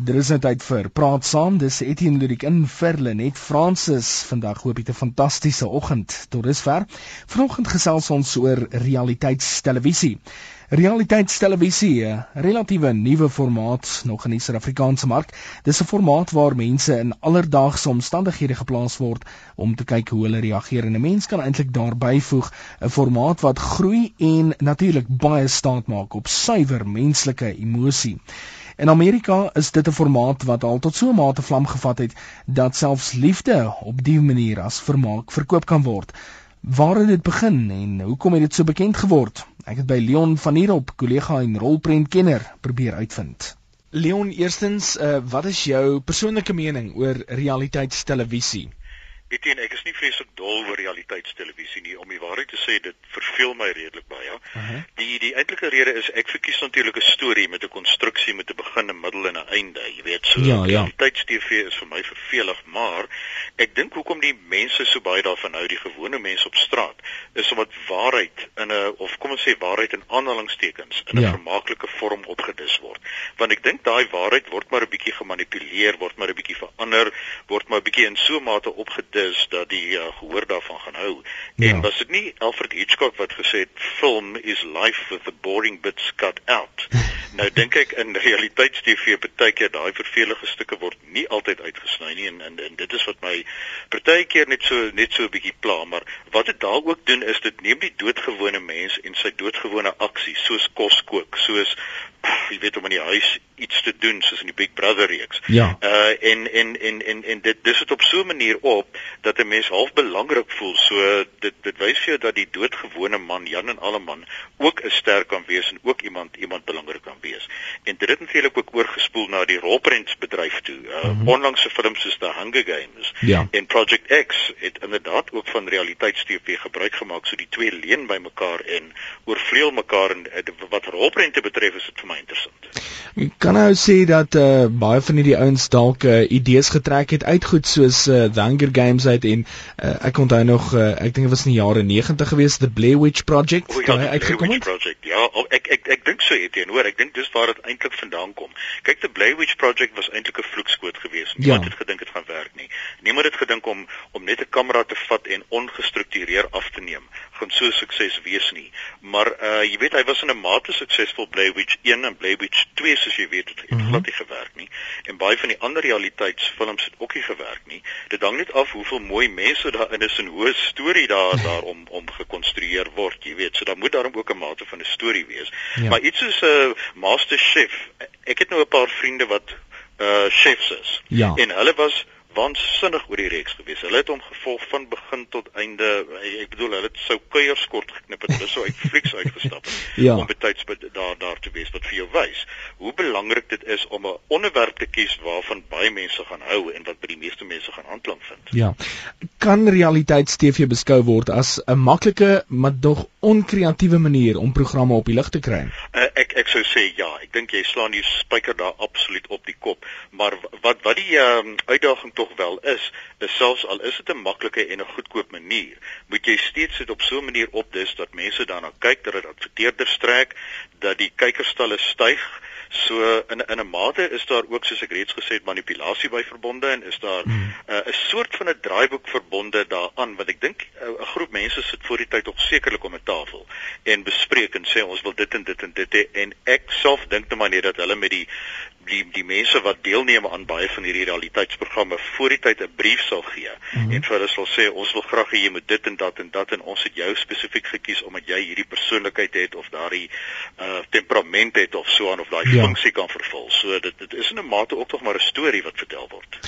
Dit is net tyd vir praat saam. Dis Etienne Ludik in Verle net Fransis. Vandag hoop jy 'n fantastiese oggend. Tot dusver. Vanoggend gesels ons oor realiteitstelevisie. Realiteitstelevisie, 'n relatiewe nuwe formaat nog in die Suid-Afrikaanse mark. Dis 'n formaat waar mense in alledaagse omstandighede geplaas word om te kyk hoe hulle reageer en 'n mens kan eintlik daarby voeg 'n formaat wat groei en natuurlik baie staat maak op suiwer menslike emosie. In Amerika is dit 'n formaat wat al tot so 'n mate vlam gevat het dat selfs liefde op die manier as vermaak verkoop kan word. Waar het dit begin en hoekom het dit so bekend geword? Ek het by Leon van hier op, kollega en rolprentkenner, probeer uitvind. Leon, eerstens, uh, wat is jou persoonlike mening oor realiteitstelevisie? Etienne, ek is nie vreeslik dol oor realiteitstelevisie nie om die waarheid te sê dit verveel my redelik baie. Uh -huh. Die die eintlike rede is ek verkies natuurlik 'n storie met 'n konstruksie met 'n begin, 'n middel en 'n einde. Jy weet, so ja, ja. realiteits-TV is vir my vervelig, maar ek dink hoekom die mense so baie daarvan hou, die gewone mense op straat, is omdat waarheid in 'n of kom ons sê waarheid in aanhalingstekens in 'n ja. vermaaklike vorm opgedis word. Want ek dink daai waarheid word maar 'n bietjie gemanipuleer, word maar 'n bietjie verander, word maar 'n bietjie in so 'n mate opgedis is dat die uh, gehoor daarvan gaan hou. Ja. En was dit nie Alfred Hitchcock wat gesê het film is life with the boring bits cut out. nou dink ek in realiteits-TV partykeer daai vervelige stukke word nie altyd uitgesny nie en, en en dit is wat my partykeer net so net so 'n bietjie pla, maar wat dit daar ook doen is dit neem die doodgewone mens en sy doodgewone aksies soos kos kook, soos jy weet om in die huis iets te doen soos in die Big Brother reeks. Ja. Uh en en en en en dit dis dit op so 'n manier op dat 'n mens half belangrik voel. So dit dit wys vir jou dat die doodgewone man Jan en Alleman ook 'n ster kan wees en ook iemand iemand belangrik kan wees. En dit het natuurlik ook oorgespoel na die rolprentsbedryf toe. Uh mm -hmm. onlangse films soos The Hunger Games ja. en Project X het inderdaad ook van realiteits-TV gebruik gemaak so die twee leen by mekaar en oorvleuel mekaar en wat rolprente betref is dit my interessant. Kan nou sê dat uh, baie van hierdie ouens dalk uh, idees getrek het uit goed soos uh, The Hunger Games uit en uh, ek onthou nog uh, ek dink dit was in die jare 90 gewees The Blair Witch Project oh, ja, hy uitgekom het. Project. Ja, ek ek ek dink so het teenoor. Ek dink dis waar dit eintlik vandaan kom. Kyk The Blair Witch Project was eintlik 'n vloekskoot geweest. Niemand ja. het gedink dit gaan werk nie. Niemand het gedink om om net 'n kamera te vat en ongestruktureerd af te neem gaan so sukses wees nie. Maar uh jy weet hy was in 'n mate suksesvol Blair Witch 1 en Blair Witch 2 soos jy weet het mm -hmm. glad nie gewerk nie. En baie van die ander realiteitsfilms het ook nie gewerk nie. Dit hang net af hoeveel mooi mense daar in is en hoe 'n storie daar daarom om gekonstrueer word, jy weet. So daar moet daarom ook 'n mate van 'n storie wees. Ja. Maar iets soos 'n uh, Master Chef, ek het nou 'n paar vriende wat uh chefs is. Ja. En hulle was waansinnig oor die reeks gewees. Hulle het hom gevolg van begin tot einde. Ek bedoel, hulle het sou kuiers kort geknip het. Hulle sou uit flieks uitgestap het ja. om betyds daar daar te wees wat vir jou wys hoe belangrik dit is om 'n onderwerp te kies waarvan baie mense gaan hou en wat by die meeste mense gaan aanklank vind. Ja. Kan realiteits-TV beskou word as 'n maklike maar nog onkreatiewe manier om programme op die lig te kry? Uh, ek ek sou sê ja. Ek dink jy slaan die spyker daar absoluut op die kop. Maar wat wat die um, uitdaging tog wel is, is selfs al is dit 'n maklike en 'n goedkoop manier, moet jy steeds dit op so 'n manier opdis dat mense daarna kyk dat dit adverteerders trek, dat die kykerstalle styg. So in in 'n mate is daar ook soos ek reeds gesê het manipulasie by verbonde en is daar hmm. uh, 'n soort van 'n draaiboek verbonde daaraan wat ek dink uh, 'n uh, groep mense sit voor die tyd op sekerlik om 'n tafel en bespreek en sê ons wil dit en dit en dit he, en ek self dink net maar net dat hulle met die die die mense wat deelneem aan baie van hierdie realiteitsprogramme voor die tyd 'n brief sal gee mm -hmm. en vir hulle sal sê ons wil graag hê jy moet dit en dat en dat en ons het jou spesifiek gekies omdat jy hierdie persoonlikheid het of daardie uh temperament het of so aan of daai ja. funksie kan vervul. So dit dit is in 'n mate ook tog maar 'n storie wat vertel word.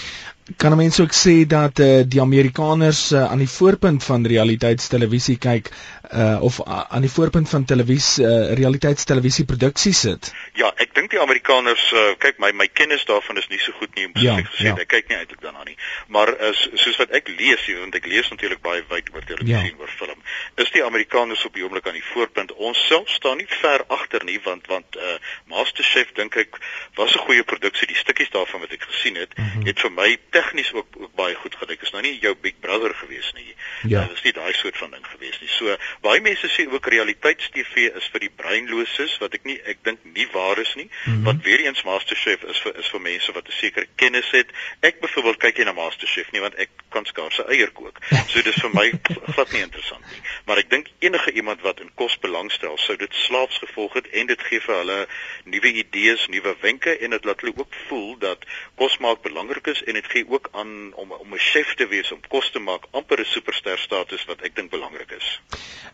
Kan mense ook sê dat uh, die Amerikaners uh, aan die voorpunt van realiteitstelevisie kyk uh of uh, aan die voorpunt van televisie uh, realiteitstelevisie produksie sit? Ja, ek dink die Amerikaners uh, kyk my my kennis daarvan is nie so goed nie om ja, gesê ja. ek kyk nie eintlik daarna nie. Maar as uh, soos wat ek lees, want ek lees natuurlik baie wyd oor televisie ja. oor film, is die Amerikaners op die oomblik aan die voorpunt. Ons self staan nie ver agter nie want want uh MasterChef dink ek was 'n goeie produksie. Die stukkies daarvan wat ek gesien het, mm -hmm. het vir my tegnies ook, ook baie goed gelyk. Is nou nie jou Big Brother gewees nie. Ja. Dit is nie daai soort van ding gewees nie. So Baie mense sê ook realiteits-TV is vir die breinloses wat ek nie ek dink nie waar is nie. Mm -hmm. Wat weer eens MasterChef is vir is vir mense wat 'n sekere kennis het. Ek byvoorbeeld kyk nie na MasterChef nie want ek kan skaars se eier kook. So dis vir my glad nie interessant nie. Maar ek dink enige iemand wat in kos belangstel, sou dit slaafs gevolg het en dit gee vir hulle nuwe idees, nuwe wenke en dit laat hulle ook voel dat kos maak belangrik is en dit gee ook aan om om 'n chef te wees om kos te maak amper 'n superster status wat ek dink belangrik is.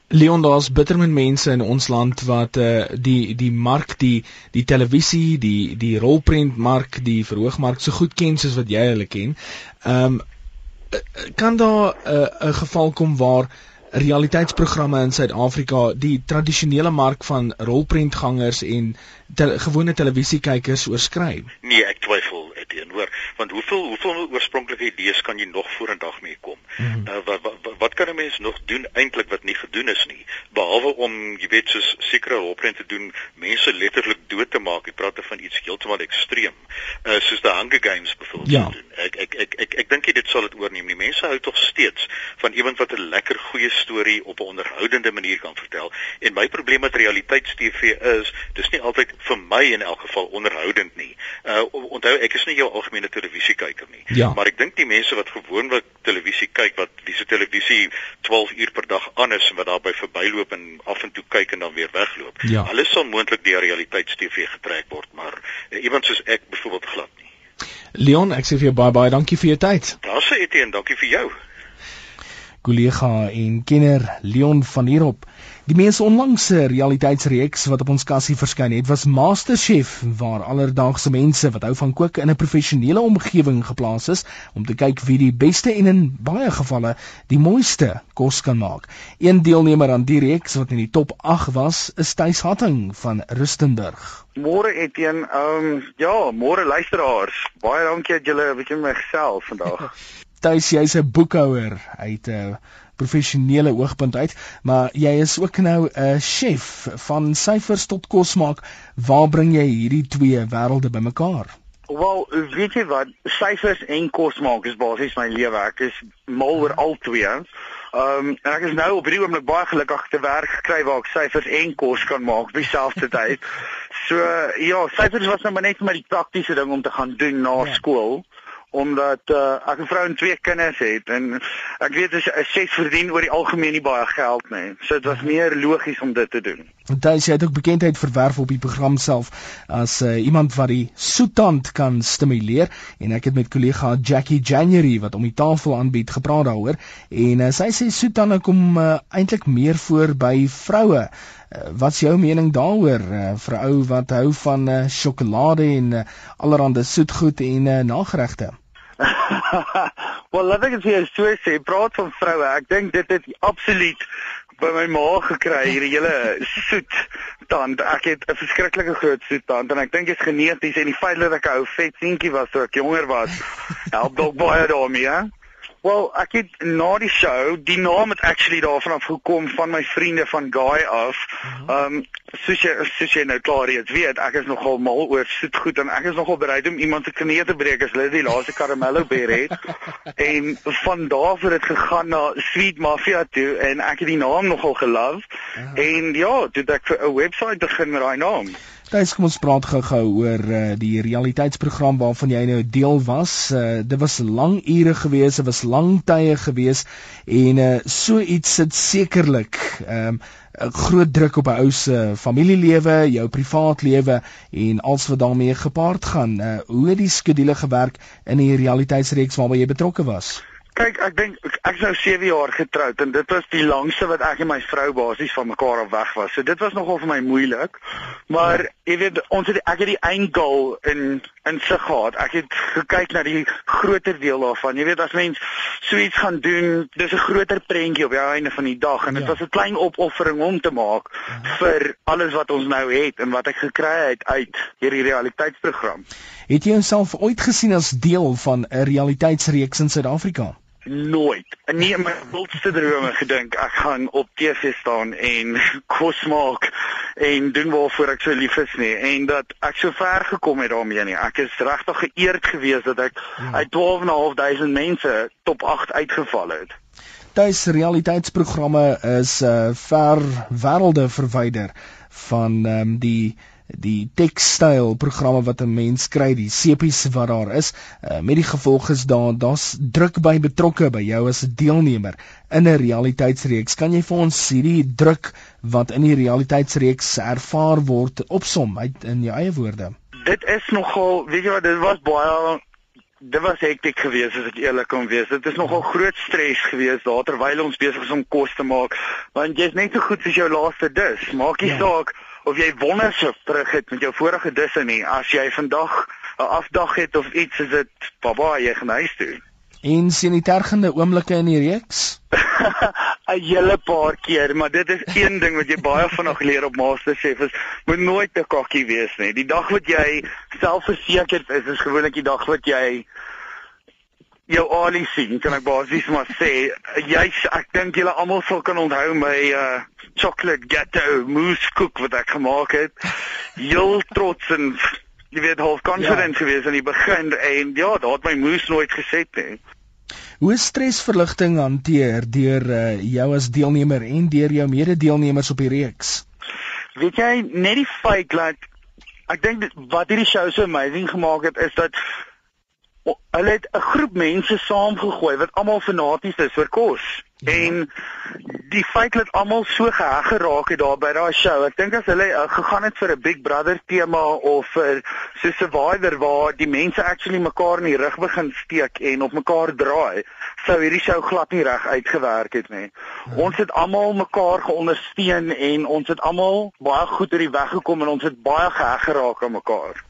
Leon daar's bitter min mense in ons land wat uh, die die mark die die televisie die die rolprentmark die verhoogmark so goed ken soos wat jy hulle ken. Ehm um, kan daar 'n uh, 'n geval kom waar realiteitsprogramme in Suid-Afrika die tradisionele mark van rolprentgangers en te, gewone televisiekykers oorskry? Nee, ek twyfel hoor, want hoeveel hoeveel oorspronklike idees kan jy nog vorendag mee kom? Mm -hmm. uh, wat, wat wat kan 'n mens nog doen eintlik wat nie gedoen is nie, behalwe om jy weet soos sekere rolprent te doen, mense letterlik dood te maak. Ek praat van iets heeltemal ekstreem. Uh soos die Hunger Games byvoorbeeld ja. doen. Ek ek ek ek ek dink dit sal dit oorneem. Die mense hou tog steeds van iemand wat 'n lekker goeie storie op 'n onderhoudende manier kan vertel. En my probleem met realiteits-TV is, dis nie altyd vir my in elk geval onderhoudend nie. Uh onthou ek is nie jou algemene televisiekyker nie. Ja. Maar ek dink die mense wat gewoonlik televisie kyk wat wiese televisie 12 uur per dag aan is en wat daarby verbyloop en af en toe kyk en dan weer wegloop. Ja. Hulle sal moontlik deur realiteits-TV getrek word, maar uh, iemand soos ek byvoorbeeld glad nie. Leon, ek sê vir jou baie baie dankie vir jou tyd. Daar's hy Etienne, dankie vir jou. Kollega en kenner Leon van hierop. Die mees onlangse realiteitsreeks wat op ons kassie verskyn het, was MasterChef, waar alledaagse mense wat hou van kook in 'n professionele omgewing geplaas is om te kyk wie die beste en in baie gevalle die mooiste kos kan maak. Een deelnemer aan die reeks wat in die top 8 was, is Tuis Hatting van Rustenburg. Môre Etienne, ehm um, ja, môre luisteraars. Baie dankie dat julle 'n bietjie met my gesels vandag. Tuis, jy's 'n boekhouer uit 'n uh, professionele oogpunt uit, maar jy is ook nou 'n chef van syfers tot kos maak. Waar bring jy hierdie twee wêrelde bymekaar? Wel, weet jy wat, syfers en kos maak is basies my lewe. Ek is mal oor al twee. Ehm um, en ek is nou op hierdie oomblik baie gelukkig te werk gekry waar ek syfers en kos kan maak op dieselfde tyd. So ja, syfers was nou maar net vir my die praktiese ding om te gaan doen na ja. skool omdat uh, ek 'n vrou en twee kinders het en ek weet as ses verdien oor die algemeen nie baie geld nie. So dit was meer logies om dit te doen. Daai jy het ook bekendheid verwerf op die program self as uh, iemand wat die soetand kan stimuleer en ek het met kollega Jackie January wat om die tafel aanbied gepraat daaroor en uh, sy sê soetande kom uh, eintlik meer voor by vroue. Uh, wat's jou mening daaroor uh, vir 'n ou wat hou van uh, sjokolade en uh, allerlei soetgoed en uh, nageregte? Wel, laat ek dit vir jou sê, praat van vroue. Ek dink dit het absoluut by my ma gekry hierdie hele soet tand. Ek het 'n verskriklike groot soet tand en ek dink dit is geneties en die feit dat ek 'n ou vet seentjie was toe ek jonger was, help dalk baie daarmee. Wel, ek het na die show, die naam het actually daarvan af gekom van my vriende van Guy af. Mhm. Ehm um, soos jy soos jy nou klaar reeds weet, ek is nogal mal oor soet goed en ek is nogal bereid om iemand se knie te breek as hulle die laaste caramello beer het. en van daar af het dit gegaan na Sweet Mafia toe en ek het die naam nogal gelove. Ja. En ja, toe ek vir 'n webwerf begin met daai naam. Dis kom ons praat gou-gou oor uh, die realiteitsprogram waarvan jy nou deel was. Uh, dit was lang ure gewees, dit was lang tye gewees en uh, so iets sit sekerlik 'n um, groot druk op 'n ou se familielewe, jou privaat lewe en alles wat daarmee gepaard gaan. Uh, hoe het die skedule gewerk in die realiteitsreeks waarby jy betrokke was? Kyk, ek dink ek is nou 7 jaar getroud en dit was die langste wat ek en my vrou basies van mekaar af weg was. So dit was nogal vir my moeilik. Maar jy weet, ons het ek het die eindgoal in in sig gehad. Ek het gekyk na die groter deel daarvan. Jy weet as mens so iets gaan doen, dis 'n groter prentjie op die einde van die dag en dit ja. was 'n klein opoffering om te maak ja. vir alles wat ons nou het en wat ek gekry het uit hierdie realiteitsprogram. Het jy jouself ooit gesien as deel van 'n realiteitsreeks in Suid-Afrika? Nooit. Nie in my wildste drome gedink ek gaan op TV staan en kos maak en doen waarvoor ek so lief is nie. En dat ek so ver gekom het daarmee nie. Ek is regtig geëerd geweest dat ek ja. uit 12.500 mense top 8 uitgeval het. Tuis realiteitsprogramme is uh ver wêrelde verwyder van um, die die tekstyl programme wat 'n mens kry, die sepies wat daar is, uh, met die gevolg is daar daar's druk by betrokke by jou as 'n deelnemer in 'n realiteitsreeks. Kan jy vir ons hierdie druk wat in die realiteitsreeks ervaar word opsom uit in jou eie woorde? Dit is nogal, weet jy wat, dit was baie Dit was hektiek geweest as ek eerlik kan wees. Dit is nogal groot stres geweest daar terwyl ons besig is om kos te maak, want jy's net so goed soos jou laaste dis. Maak nie ja. saak of jy wonders terug het met jou vorige disse nie. As jy vandag 'n afdag het of iets, is dit baba, jy gaan huis toe. En sien die tergende oomblikke in die reeks? 'n Hele paar keer, maar dit is een ding wat jy baie vanaand geleer op MasterChef is, moet nooit te kokkie wees nie. Die dag wat jy selfversekerd is, is gewoonlik die dag wat jy jou ali sien, kan ek basies maar sê, jy's ek dink julle almal sal kan onthou my uh chocolate ghetto mousse koek wat ek gemaak het. Heel trots en jy weet half confident ja. gewees in die begin en ja, daar het my mousse nooit geset nie. Hoe stresverligting hanteer deur uh, jou as deelnemer en deur jou mede-deelnemers op die reeks? Weet jy, net die feit dat ek dink wat hierdie show so amazing gemaak het is dat hulle het 'n groep mense saamgegooi wat almal fanaties is vir kos. Ja. En die feit dat almal so geheg geraak het daar by daai show. Ek dink as hulle uh, gegaan het vir 'n Big Brother tema of vir so 'n Survivor waar die mense actually mekaar in die rug begin steek en op mekaar draai, sou hierdie show glad nie reg uitgewerk het nie. Ja. Ons het almal mekaar geondersteun en ons het almal baie goed uit die weg gekom en ons het baie geheg geraak aan mekaar.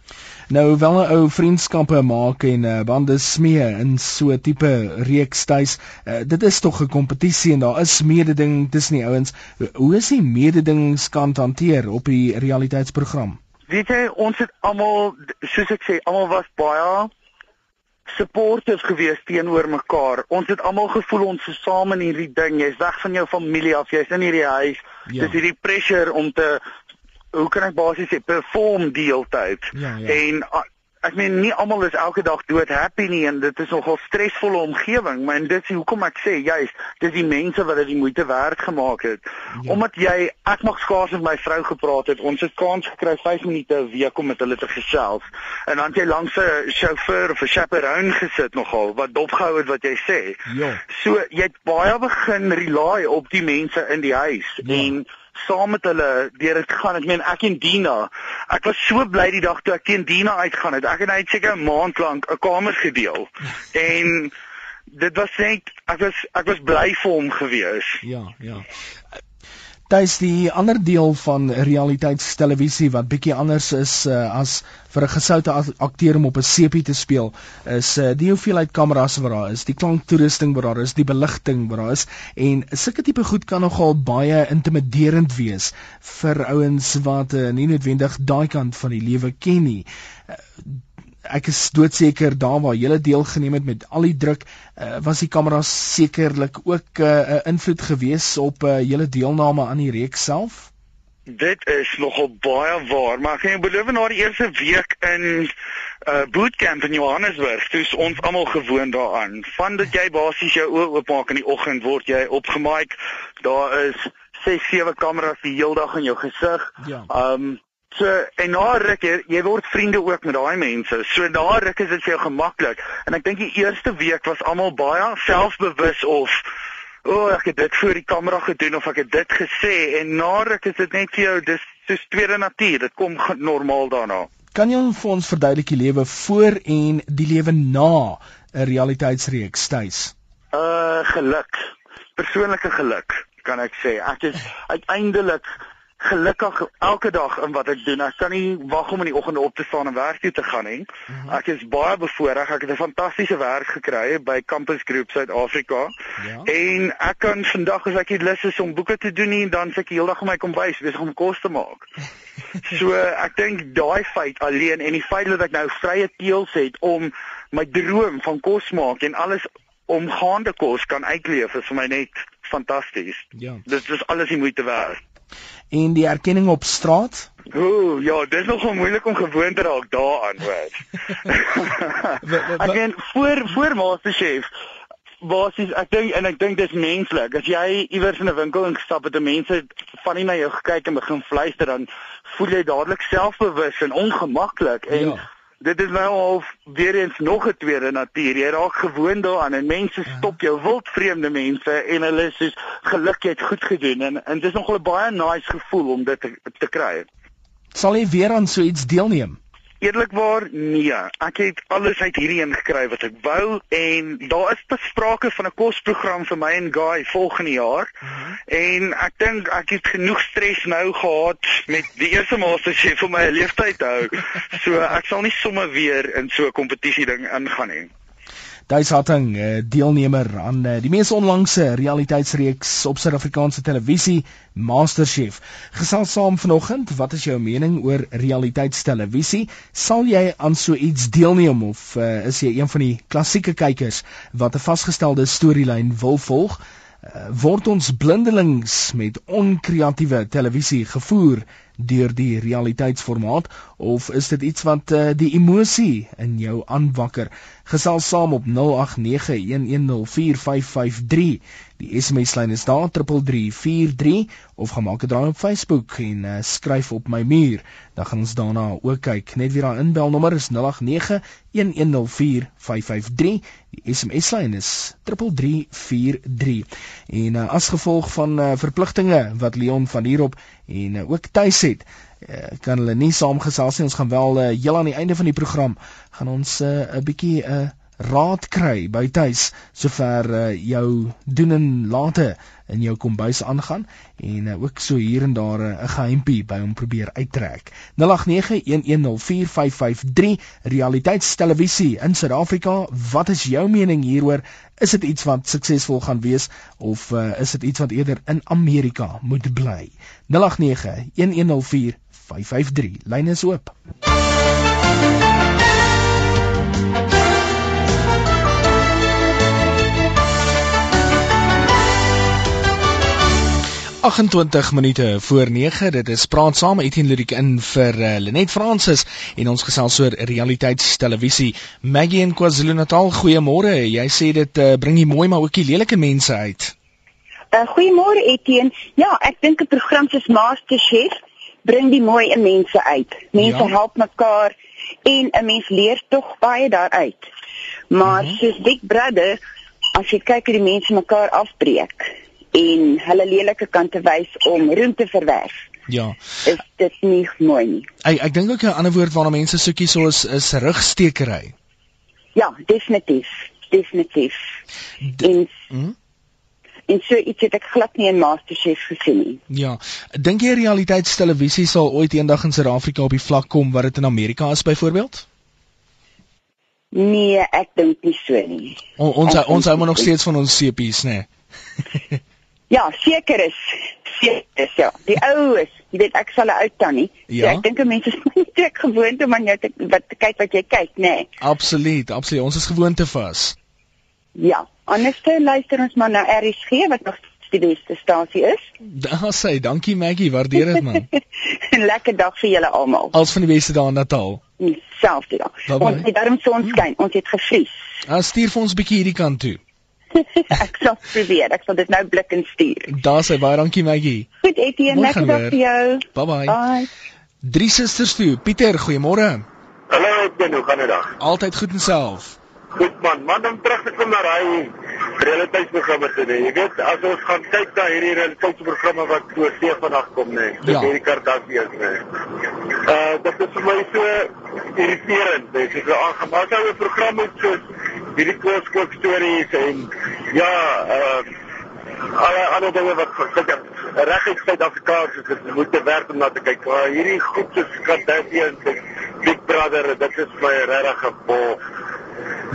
Nou wel 'n ou vriendskappe maak en uh, bande smee in so 'n tipe reeks tuis. Uh, dit is tog 'n kompetisie en daar is mededinging tussen die ouens. Hoe is die mededingingskant hanteer op die realiteitsprogram? Weet jy, ons het almal soos ek sê, almal was baie supportive gewees teenoor mekaar. Ons het almal gevoel ons is saam in hierdie ding. Jy's weg van jou familie af, jy's in hierdie huis. Ja. Dis hierdie pressure om te hoe kan ek basies sê perform die hele tyd. Ja, ja. En ek meen nie almal is elke dag dood happy nie en dit is nogal stresvolle omgewing, maar dit is hoekom ek sê juist, dis die mense wat dit die moeite werd gemaak het. Ja. Omdat jy ek mag skaars met my vrou gepraat het. Ons het kans gekry 5 minute 'n week om met hulle te gesels. En dan jy langs 'n chauffeur of 'n chaperone gesit nogal wat dopgehou het wat jy sê. Ja. So jy het baie begin rely op die mense in die huis ja. en saam met hulle deur dit gaan. Ek meen ek en Dina, ek was so bly die dag toe ek teen Dina uitgaan het. Ek en hy het seker 'n maand lank 'n kamer gedeel. en dit was net ek was ek was bly vir hom gewees. Ja, ja. Dis die ander deel van realiteitstelevisie wat bietjie anders is uh, as vir 'n gesoute akteur om op 'n sepie te speel, is uh, die hoeveelheid kameras wat daar is, die klanktoerusting wat daar is, die beligting wat daar is en sulke tipe goed kan nogal baie intimiderend wees vir ouens wat uh, nie noodwendig daai kant van die lewe ken nie. Uh, ek is doodseker daar waar jy deelgeneem het met al die druk uh, was die kameras sekerlik ook 'n uh, uh, invloed gewees op uh, julle deelname aan die reeks self Dit is nogal baie waar maar ek kan jou beloof na die eerste week in uh bootcamp in Johannesburg, dis ons almal gewoond daaraan. Van dat jy basies jou oë oopmaak in die oggend word jy opgemaak. Daar is 6, 7 kameras die hele dag in jou gesig. Ja. Um So en na ruk jy, jy word vriende ook met daai mense. So na ruk is dit vir jou gemaklik. En ek dink die eerste week was almal baie selfbewus of o, oh, ek het dit voor die kamera gedoen of ek het dit gesê en na ruk is dit net vir jou dis soos tweede natuur. Dit kom normaal daarna. Kan jy vir ons verduidelik die lewe voor en die lewe na 'n realiteitsreeks tuis? Uh geluk. Persoonlike geluk kan ek sê. Ek is uiteindelik gelukkig elke dag in wat ek doen. Ek kan nie wag om in die oggende op te staan en werk toe te gaan nie. Mhm. Ek is baie bevoorreg. Ek het 'n fantastiese werk gekry by Campus Group Suid-Afrika. Ja. En ek kan vandag as ek lus is om boeke te doen nie, dan sit ek heeldag in my kombuis besig om kos te maak. so ek dink daai feit alleen en die feit dat ek nou vrye teels het om my droom van kos maak en alles omgaande kos kan uitleef is vir my net fantasties. Ja. Dit is alles die moeite werd en die erkenning op straat? Ooh, ja, dit is nogal moeilik om gewoon te raak daaraan, hoor. Ek meen voor voor MasterChef basies ek dink en ek dink dis menslik. As jy iewers in 'n winkel ingestap het en mense van nie na jou gekyk en begin fluister dan voel jy dadelik selfbewus en ongemaklik en ja. Dit is nou al weer eens nog 'n tweede natuur. Jy raak gewoond daaraan en mense ja. stop jou wild vreemde mense en hulle sê geluk jy het goed gedoen en en dit is nog 'n baie nice gevoel om dit te, te kry. Sal jy weer aan so iets deelneem? Eerlikwaar nee, ek het alles uit hierdie een gekry wat ek wou en daar is besprake van 'n kosprogram vir my en Guy volgende jaar. Mm -hmm. En ek dink ek het genoeg stres nou gehad met die eerste masterchef vir my leeftyd hou. So ek sal nie sommer weer in so 'n kompetisie ding ingaan nie. Duis Hatting, eh, deelnemer aan eh, die mees onlangse realiteitsreeks op Suid-Afrikaanse televisie, MasterChef. Gesels saam vanoggend, wat is jou mening oor realiteitstelevisie? Sal jy aan so iets deelneem of uh, is jy een van die klassieke kykers wat 'n vasgestelde storielyn wil volg? Uh, word ons blindelings met onkreatiewe televisie gevoer deur die realiteitsformaat of is dit iets wat uh, die emosie in jou aanwakker? Gesels saam op 0891104553. Die SMS lyn is daar 3343 of gaan maak 'n draai op Facebook en uh, skryf op my muur. Dan gaan ons daarna ook kyk. Net weer daai inbelnommer is 0891104553. Die SMS lyn is 3343. En uh, as gevolg van uh, verpligtinge wat Leon van hierop en uh, ook tuis het, kan hulle nie saamgesels nie. Ons gaan wel uh, heel aan die einde van die program gaan ons 'n uh, bietjie 'n uh, raad kry by tuis sover uh, jou doen en late in jou kombuis aangaan en uh, ook so hier en daar 'n uh, geheimpie by hom probeer uittrek. 0891104553 realiteitstelevisie in Suid-Afrika. Wat is jou mening hieroor? Is dit iets wat suksesvol gaan wees of uh, is dit iets wat eerder in Amerika moet bly? 0891104553. Lyne is oop. 28 minute voor 9 dit is praat saam Etienne Ludik in vir uh, Lenet Francis en ons gesels oor realiteitstelevisie. Maggie in KwaZulu-Natal goeiemôre. Jy sê dit uh, bring die mooi maar ook die lelike mense uit. Uh, Goeiemôre Etienne. Ja ek dink 'n program soos MasterChef bring die mooi in mense uit mense ja. help mekaar en 'n mens leer tog baie daaruit maar mm -hmm. soos Big Brother as jy kyk hoe die mense mekaar afbreek en hulle lelike kante wys om roem te verwerf. Ja. Is dit nie mooi nie? Ek ek dink ook 'n ander woord waarna mense soekie soos is rugstekery. Ja, definitief, definitief. D en hm? En so iets het ek glad nie in MasterChef gesien nie. Ja. Dink jy realiteitstelevisie sal ooit eendag in Suid-Afrika op die vlak kom wat dit in Amerika is byvoorbeeld? Nee, ek dink nie so nie. O, ons ek ons hou maar nog steeds van ons sepies, nê. Nee. Ja, seker is. Seker is ja. Die ou is, jy weet ek sal 'n ou tannie. Ja. So ek dink mense is nie te gewoond om aan jou te wat te kyk wat jy kyk, nê. Nee. Absoluut, absoluut. Ons is gewoond te vas. Ja. Anders te luister ons maar na RSG wat nog die beste stasie is. Daar sê, dankie Maggie, waardeer dit man. 'n Lekker dag vir julle almal. Als van die beste daar in Natal. Selfde dag. Ons het daarom son skyn, ons het gevries. Ah, stuur vir ons 'n bietjie hierdie kant toe. ek sal probeer. Ek sal dit nou blik en stuur. Daar's hy baie dankie Maggie. Goed Etienne, lekker dag vir jou. Bye bye. Bye. Drie susters toe. Pieter, goeiemôre. Hallo, Etienne, hoe gaan dit dag? Altyd goed en self. Goed man, man om terug te kom na daai realiteitsprogramme te doen. Jy weet, as ons gaan kyk na hierdie realiteitsprogramme wat oor see vandag kom, nê. Nee, ja. hierdie Kardashians, nê. Nee. Uh, dit is vir my so irriterend, dis so aangemaak. Ou programme soos hierdie kooskook stories en ja, uh, alle ander dinge wat kyk reg in Suid-Afrikaans is dit moet te werk om na te kyk. Maar hierdie goed soos Kardashian en Big Brother, dit is my regtig gebol.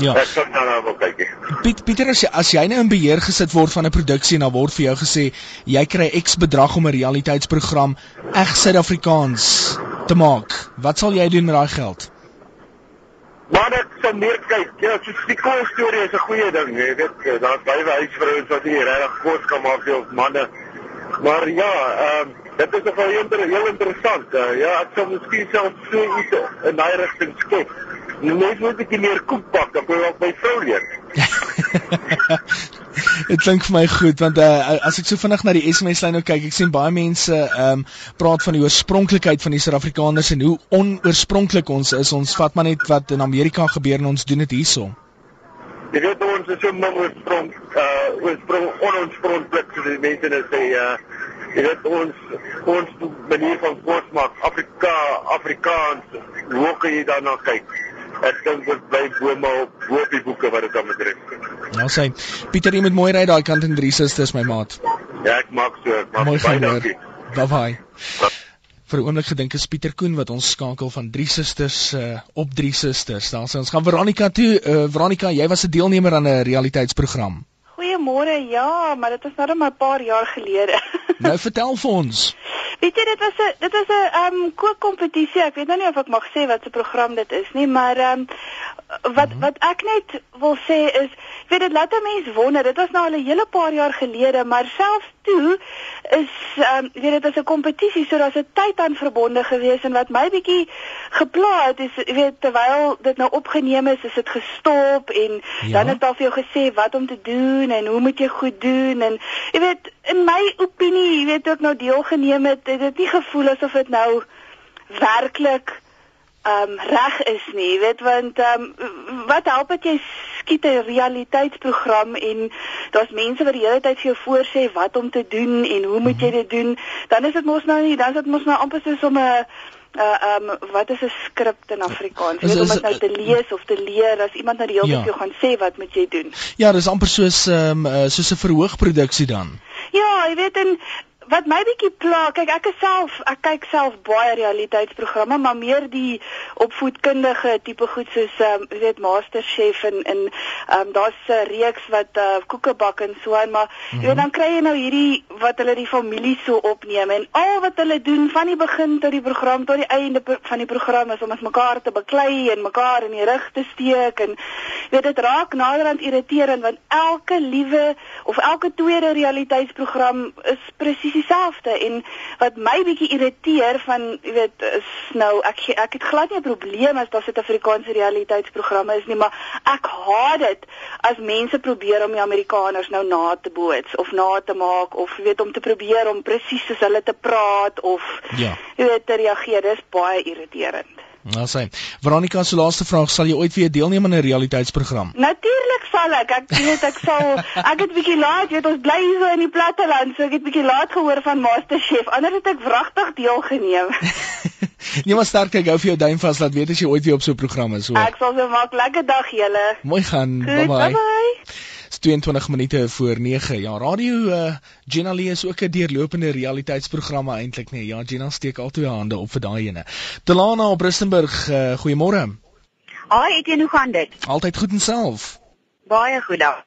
Ja. Ek sê nou nou kyk. Piet Pieter as jy as jy nou in beheer gesit word van 'n produksie en dan word vir jou gesê jy kry X bedrag om 'n realiteitsprogram reg Suid-Afrikaans te maak. Wat sal jy doen met daai geld? Maar ek sal meer kyk. Ja, so die kool storie is 'n goeie ding, jy weet, eh, daar's baie huisvrouens wat hier regtig kos kan maak vir manne. Maar ja, ehm um, dit is nogal inter, heel interessant. Uh, ja, ek sal miskien self so iets in daai rigting skep. Nou net moet ek meer koek bak, dan kan ek my vrou leer. Dit klink vir my goed want uh, as ek so vinnig na die SMS lyn nou kyk, ek sien baie mense ehm um, praat van die oorspronklikheid van die Suid-Afrikaners en hoe onoorspronklik ons is. Ons vat maar net wat in Amerika gebeur en ons doen dit hierso. Jy weet ons is so min oorsprong uh oorsprong onoorspronklik so die mense net sê uh jy weet ons ons manier van kos maak Afrika Afrikaans hoe kan jy daarna kyk? Ek dink dit bly bome op bo op die boeke wat dit aan betref. Nou sê Pieter, jy moet mooi ry daai kant in drie susters my maat. Ja, ek maak so. Maak mooi baie dankie. Bye bye. Vir 'n oomblik gedink is Pieter Koen wat ons skakel van drie susters uh, op drie susters. Dan sê ons gaan Veronica toe. Uh, Veronica, jy was 'n deelnemer aan 'n realiteitsprogram. Goeiemôre. Ja, maar dit is nou maar 'n paar jaar gelede. nou vertel vir ons. Weet jy dit was 'n dit was 'n ehm um, kookkompetisie. Ek weet nou nie of ek mag sê wat se program dit is nie, maar ehm um, wat mhm. wat ek net wil sê is, weet dit laat 'n mens wonder. Dit was nou al 'n hele paar jaar gelede, maar selfs toe is ehm um, weet dit is 'n kompetisie, so daar's 'n tyd aan verbonde gewees en wat my bietjie gepla het is weet terwyl dit nou opgeneem is, is dit gestop en ja? dan het daar vir jou gesê wat om te doen en hoe moet jy goed doen en jy weet in my opinie, jy weet ook nou deelgeneem het, het dit nie gevoel asof dit nou werklik um, reg is nie, weet want um, wat help dit jy skiet 'n realiteitsprogram en daar's mense wat die hele tyd vir jou voorsê wat om te doen en hoe moet jy dit doen? Dan is dit mos nou nie, dan is dit mos nou amper soos om 'n uh um wat is 'n skrip in Afrikaans? Weet om dit nou te lees of te leer as iemand nou die hele tyd ja. jou gaan sê wat moet jy doen. Ja, dis amper soos um soos 'n verhoogproduksie dan. Ja, jy weet en wat my bietjie pla, kyk ek is self ek kyk self baie realiteitsprogramme, maar meer die opvoedkundige tipe goed soos ehm um, weet MasterChef en en ehm um, daar's 'n reeks wat uh, koeke bak en so en maar mm -hmm. jy weet dan kry jy nou hierdie wat hulle die familie so opneem en al wat hulle doen van die begin tot die program tot die einde van die program is om as mekaar te beklei en mekaar in die rug te steek en weet dit raak naderhand irriterend want elke liewe of elke tweede realiteitsprogram is presies presies dieselfde en wat my bietjie irriteer van jy weet is nou ek ek het glad nie 'n probleem as daar Suid-Afrikaanse realiteitsprogramme is nie maar ek haat dit as mense probeer om die Amerikaners nou na te boots of na te maak of jy weet om te probeer om presies soos hulle te praat of ja. jy weet te reageer dis baie irriterend Nou sê, Veronica se laaste vraag, sal jy ooit weer deelneem aan 'n realiteitsprogram? Natuurlik sal ek. Ek weet ek sal ek het bietjie laat, jy weet ons bly hier so in die platteland, so ek het bietjie laat gehoor van MasterChef. Anders het ek wragtig deelgeneem. Jy moet sterk hou vir jou duim vas, laat weet as jy ooit weer op so 'n program is, hoor. Ek sal so maak. Lekker dag julle. Mooi gaan. Bye bye. Bye bye. 22 minute voor 9. Ja, radio uh, Gina Lee is ook 'n deurlopende realiteitsprogramme eintlik nee. Ja, Gina steek al twee hande op vir daai ene. Delana op Rustenburg, uh, goeiemôre. Haai, het jy hoe gaan dit? Altyd goed en self. Baie goed dan.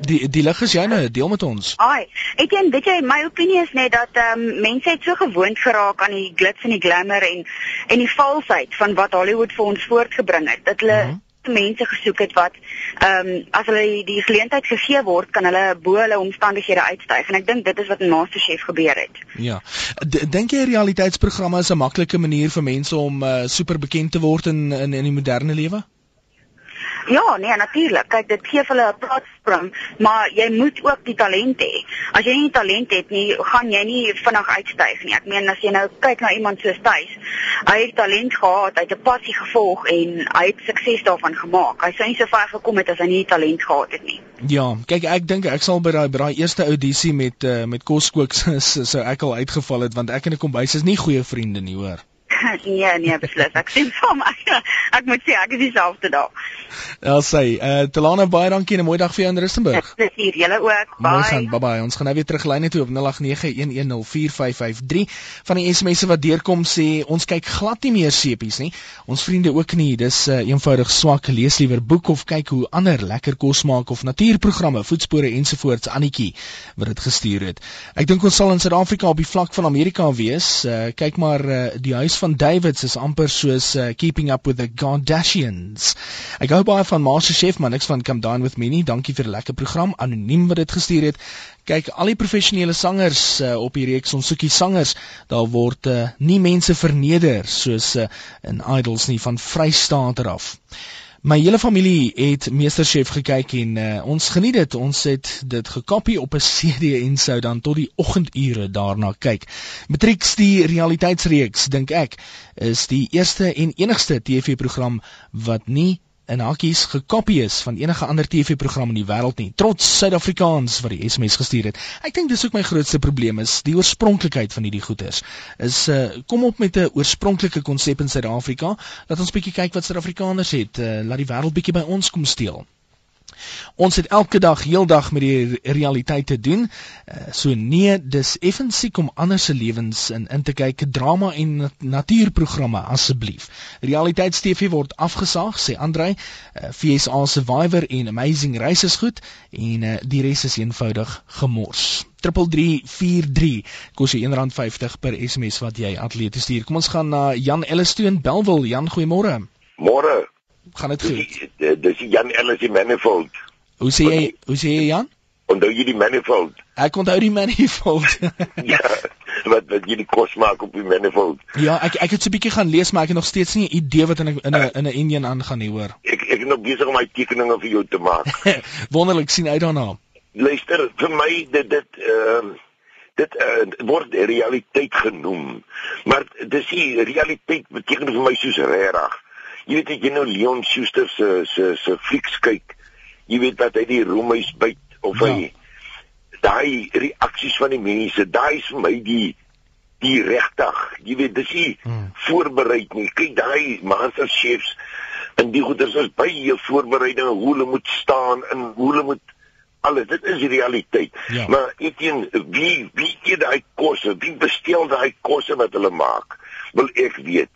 Die die lig is joune, deel met ons. Ai, ek dink weet jy my opinie is net dat ehm um, mense het so gewoond geraak aan die glitz en die glamour en en die valsheid van wat Hollywood vir ons voortgebring het. Dat hulle uh mhm. -huh mense gesoek het wat ehm um, as hulle die geleentheid gegee word, kan hulle bo hulle omstandighede uitstyg en ek dink dit is wat in MasterChef gebeur het. Ja. Dink jy realiteitsprogramme is 'n maklike manier vir mense om uh, super bekend te word in in in die moderne lewe? Ja, nee, natuurlik. Kyk, dit gee hulle 'n platform, maar jy moet ook die talent hê. As jy nie talent het nie, gaan jy nie vinnig uitstyg nie. Ek meen as jy nou kyk na iemand soos Thys, hy het talent gehad, hy het 'n passie gevolg en hy het sukses daarvan gemaak. Hy sou nie so ver gekom het as hy nie talent gehad het nie. Ja, kyk, ek dink ek sal by daai by daai eerste audisie met uh, met Koskook sou ek al uitgeval het want ek en 'n kombuis is nie goeie vriende nie, hoor. nee, nee, beslis. Ek sien saam. Ek moet sê ek is dieselfde daar. Ja, sê, eh uh, Telana baie dankie en 'n mooi dag vir jou in Rustenburg. Hier, julle ook. Bye. Mooi gaan. Bye bye. Ons gaan nou weer terug lyn toe op 0891104553 van die SMS'e wat deurkom sê ons kyk glad nie meer sepies nie. Ons vriende ook nie. Dis uh, eenvoudig swak. Lees liewer boek of kyk hoe ander lekker kos maak of natuurprogramme, voetspore ensovoorts Annetjie wat dit gestuur het. Ek dink ons sal in Suid-Afrika op die vlak van Amerika wees. Uh, kyk maar uh, die huis van Davids is amper soos uh, keeping up with the Kardashians. Ek hou baie van MasterChef, maar niks van Come Dine with Me nie. Dankie vir 'n lekker program. Anoniem wat dit gestuur het. Kyk, al die professionele sangers uh, op hierdie reeks ons soekie sangers, daar word uh, nie mense verneder soos uh, in Idols nie van Vrystaat af. My hele familie het Meesterchef gekyk en uh, ons geniet dit. Ons het dit gekopie op 'n CD en sou dan tot die oggendure daarna kyk. Matrix die realiteitsreeks dink ek is die eerste en enigste TV-program wat nie in hakies gekopie is van enige ander TV-program in die wêreld nie. Trots Suid-Afrikaans wat die SMS gestuur het. Ek dink dis ook my grootste probleem is die oorspronklikheid van hierdie goeders. Is uh kom op met 'n oorspronklike konsep in Suid-Afrika. Laat ons bietjie kyk wat Suid-Afrikaners het. Uh, laat die wêreld bietjie by ons kom steel. Ons het elke dag heeldag met die realiteit te doen. Uh, so nee, dis effensiek om ander se lewens in in te kyk, drama en natuurprogramme asseblief. Realiteits TV word afgesaag, sê Andrei. FSA Survivor en Amazing Race is goed en uh, die res is eenvoudig gemors. 3343 kos jy R1.50 per SMS wat jy atleet stuur. Kom ons gaan na Jan Ellistoon Belwel. Jan, goeiemôre. Môre gaan dit goed. Dis Jan Ellis die manifold. Hoe sê jy? Hoe sê jy Jan? Onthou jy die manifold? Ek onthou die manifold. ja, wat wat jy die kos maak op die manifold. Ja, ek ek het so 'n bietjie gaan lees, maar ek het nog steeds nie 'n idee wat in 'n in 'n in 'n engine aangaan nie, hoor. Ek ek is nog besig om my tekeninge vir jou te maak. Wonderlik sien uit daarna. Luister, vir my dit dit ehm uh, dit uh, word realiteit genoem. Maar dis die realiteit beteken vir my soos regtig. Jy weet ek jy nou Leon Schuster se se se flieks kyk. Jy weet dat hy die roemhuis byt of ja. hy daai reaksies van die mense, daai is vir my die die regtig. Jy weet dis nie hmm. voorberei nie. Kyk daai master chefs en die goeders is baie voorbereiding hoe hulle moet staan en hoe hulle moet alles dit is die realiteit. Ja. Maar ek teen wie wie eet daai kosse? Wie bestel daai kosse wat hulle maak? Wil ek weet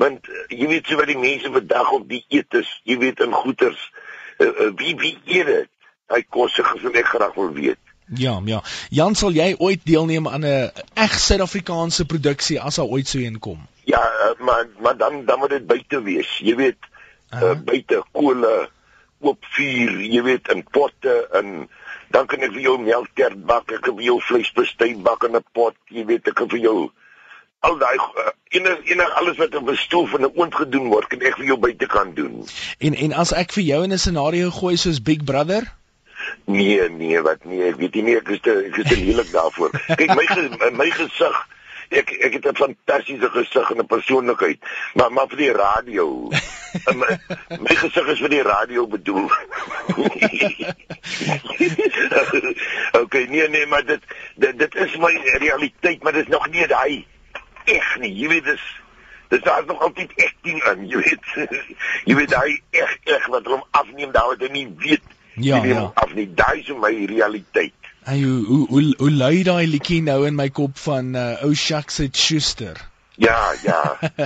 want uh, jy weet so wat die mense vandag op die etes, jy weet in goeters, uh, uh, wie wie eet dit? Hy kos se gevoel ek graag wil weet. Ja, ja. Jan sal jy ooit deelneem aan 'n eg Suid-Afrikaanse produksie as daar ooit so een kom? Ja, uh, maar maar dan dan moet dit buite wees. Jy weet, uh, uh, buite kole, oop vuur, jy weet in potte en dan kan ek vir jou melktert bak, ek kan vir jou vleispastei bak in 'n pot, jy weet ek kan vir jou al daai enig enig alles wat op 'n stoel van 'n oond gedoen word, kan ek vir jou buite kan doen. En en as ek vir jou in 'n scenario gooi soos Big Brother? Nee, nee, wat nee, ek weet nie ek is te ek is te lelik daarvoor. Kyk my my gesig Ek ek het 'n fantastiese gesig en 'n persoonlikheid, maar maar vir die radio. my, my gesig is vir die radio bedoel. okay, nee nee, maar dit dit dit is my realiteit, maar dit is nog nie daai eg nie. Jy weet dis dis daar is nog altyd acting in, jy weet. jy weet daai eg eg wat hom afneem daar wat hy nie weet. Ja, ja. Af nie daai is my realiteit. Hey, hoe hoe hoe, hoe lui daai liedjie nou in my kop van uh, ou Shaks het Schuster. Ja, ja.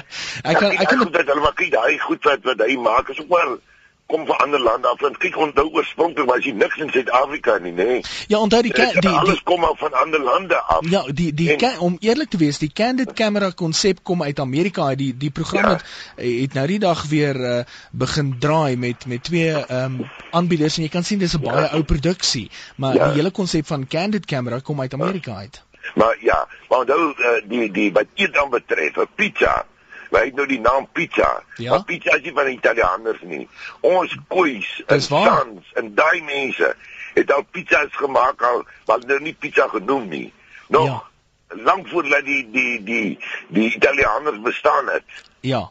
ek kan ek kan dit hulle maar kyk daai goed wat wat hy maak is ook maar kom van ander lande af en kyk onthou oorspronklik was jy niks in Suid-Afrika nie nê nee. ja onthou die die, die alles kom af van ander lande af ja die die en, om eerlik te wees die candid camera konsep kom uit Amerika die die program ja. het, het nou die dag weer uh, begin draai met met twee ehm um, aanbieders en jy kan sien dis 'n baie ja. ou produksie maar ja. die hele konsep van candid camera kom uit Amerika uit maar ja maar onthou uh, die die wat dit dan betref 'n pizza hy het nou die naam pizza. Ja? Maar pizza is nie van Italianers nie. Ons koeis en sans en daai mense het al pizzas gemaak al wat nou nie pizza genoem nie. Nog ja. lank voordat die die die die Italianers bestaan het. Ja.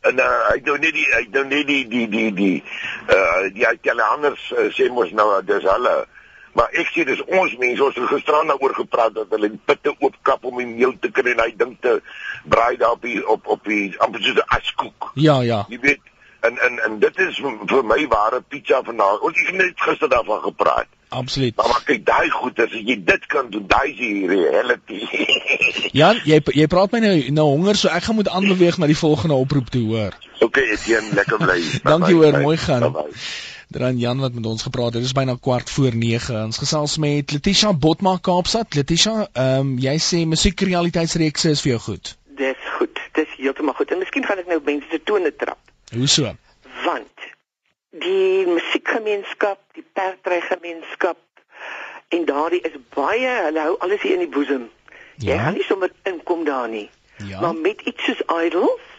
En uh, hy het nou net die hy het nou net die die die die uh die Italianers uh, sê mos nou dis hulle Maar ek sê dis ons mense, ons het gisterand daaroor gepraat dat hulle die pitte oopkap om die meel te kry en hy dink te braai daar op die, op op die amper soos 'n askoek. Ja, ja. Jy weet en en en dit is vir my ware pizza vanaand. Ons het net gister daarvan gepraat. Absoluut. Maar, maar kyk daai goed as jy dit kan doen, daai is die reality. Jan, jy jy praat my nou nou honger, so ek gaan moet aanbeweeg na die volgende oproep toe, hoor. Okay, Etienne, lekker bly. Dankie hoor, mooi gaan. Bye -bye. Dan Jan wat met ons gepraat het. Dit is byna kwart voor 9. Ons gesels met Letitia Botma Kaapstad. Letitia, ehm um, jy sê musiekrealiteitsreekse is vir jou goed. Dis goed. Dis heeltemal goed. En miskien gaan ek nou mense se tone trap. Hoe so? Want die musiekgemeenskap, die perdrygemeenskap en daardie is baie, hulle hou alles hier in die boesem. Ja? Jy gaan nie sommer inkom daar nie. Ja. Maar met iets soos Idols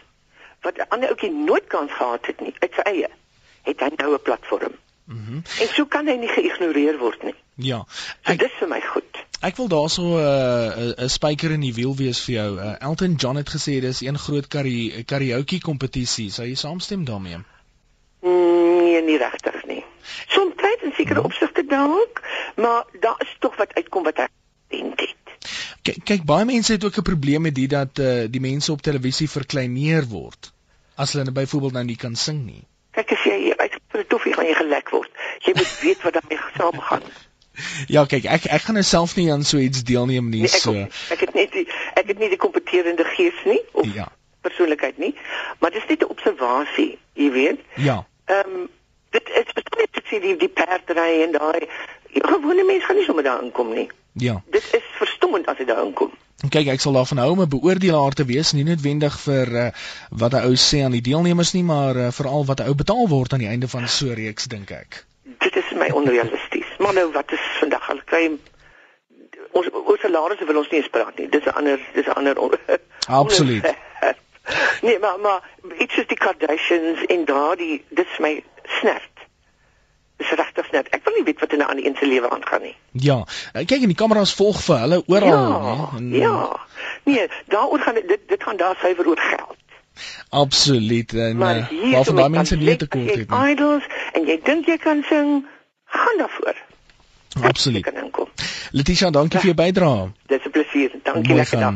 wat 'n ander ouetjie nooit kans gehad het nie, uit sy eie het hy nou 'n platform. Mhm. Mm en so kan hy nie geïgnoreer word nie. Ja. Ek, so dis vir my goed. Ek wil daarso 'n uh, 'n spyker in die wiel wees vir jou. Uh, Elton John het gesê dis een groot karaoke kompetisie. Sou jy saamstem daarmee? Mm, nee, nie regtig nie. Soms tyd in sekere ja. opsigte dalk, maar daar is tog wat uitkom wat hy dink dit. Kyk, kyk baie mense het ook 'n probleem met dit dat uh, die mense op televisie verkleineer word as hulle byvoorbeeld nou nie kan sing nie. Kyk as jy uit vir 'n toffie gaan jy gelek word. Jy moet weet wat daarmee saamgaan. Ja, kyk, ek ek gaan self nie aan so iets deelneem nie, nee, ek, so. Ek het net die ek het nie die kompeterende gees nie of ja. persoonlikheid nie, maar dis net 'n observasie, jy weet. Ja. Ehm um, dit is beslis te sien die die perdry en daai gewone mense gaan nie sommer daar inkom nie. Ja. Dit is verstommend as jy daar inkom. Kyk, ek sal daarvan hou om 'n beoordelaar te wees, nie noodwendig vir uh, wat 'n ou sê aan die deelnemers nie, maar uh, veral wat 'n ou betaal word aan die einde van so 'n reeks, dink ek. Dit is my onrealisties. Maar nou wat is vandag al kry ons ons salarisse wil ons nie eens praat nie. Dis 'n ander dis 'n ander Absoluut. nee, maar maar iets is die Kardashians en daardie dis my snert is regtig net. Ek wil nie weet wat in 'n ander een se lewe aangaan nie. Ja, kyk en die kameras volg vir hulle oral, ja, en, ja. Nee, daaroor gaan dit dit gaan daar suiwer oor geld. Absoluut. En maar waarvan daai mense nie te kort het nie. Idols en jy dink jy kan sing, gaan daarvoor. Absoluut. Letitia, dankie ja. vir jou bydrae. Dis 'n plesier. Dankie lekker dag.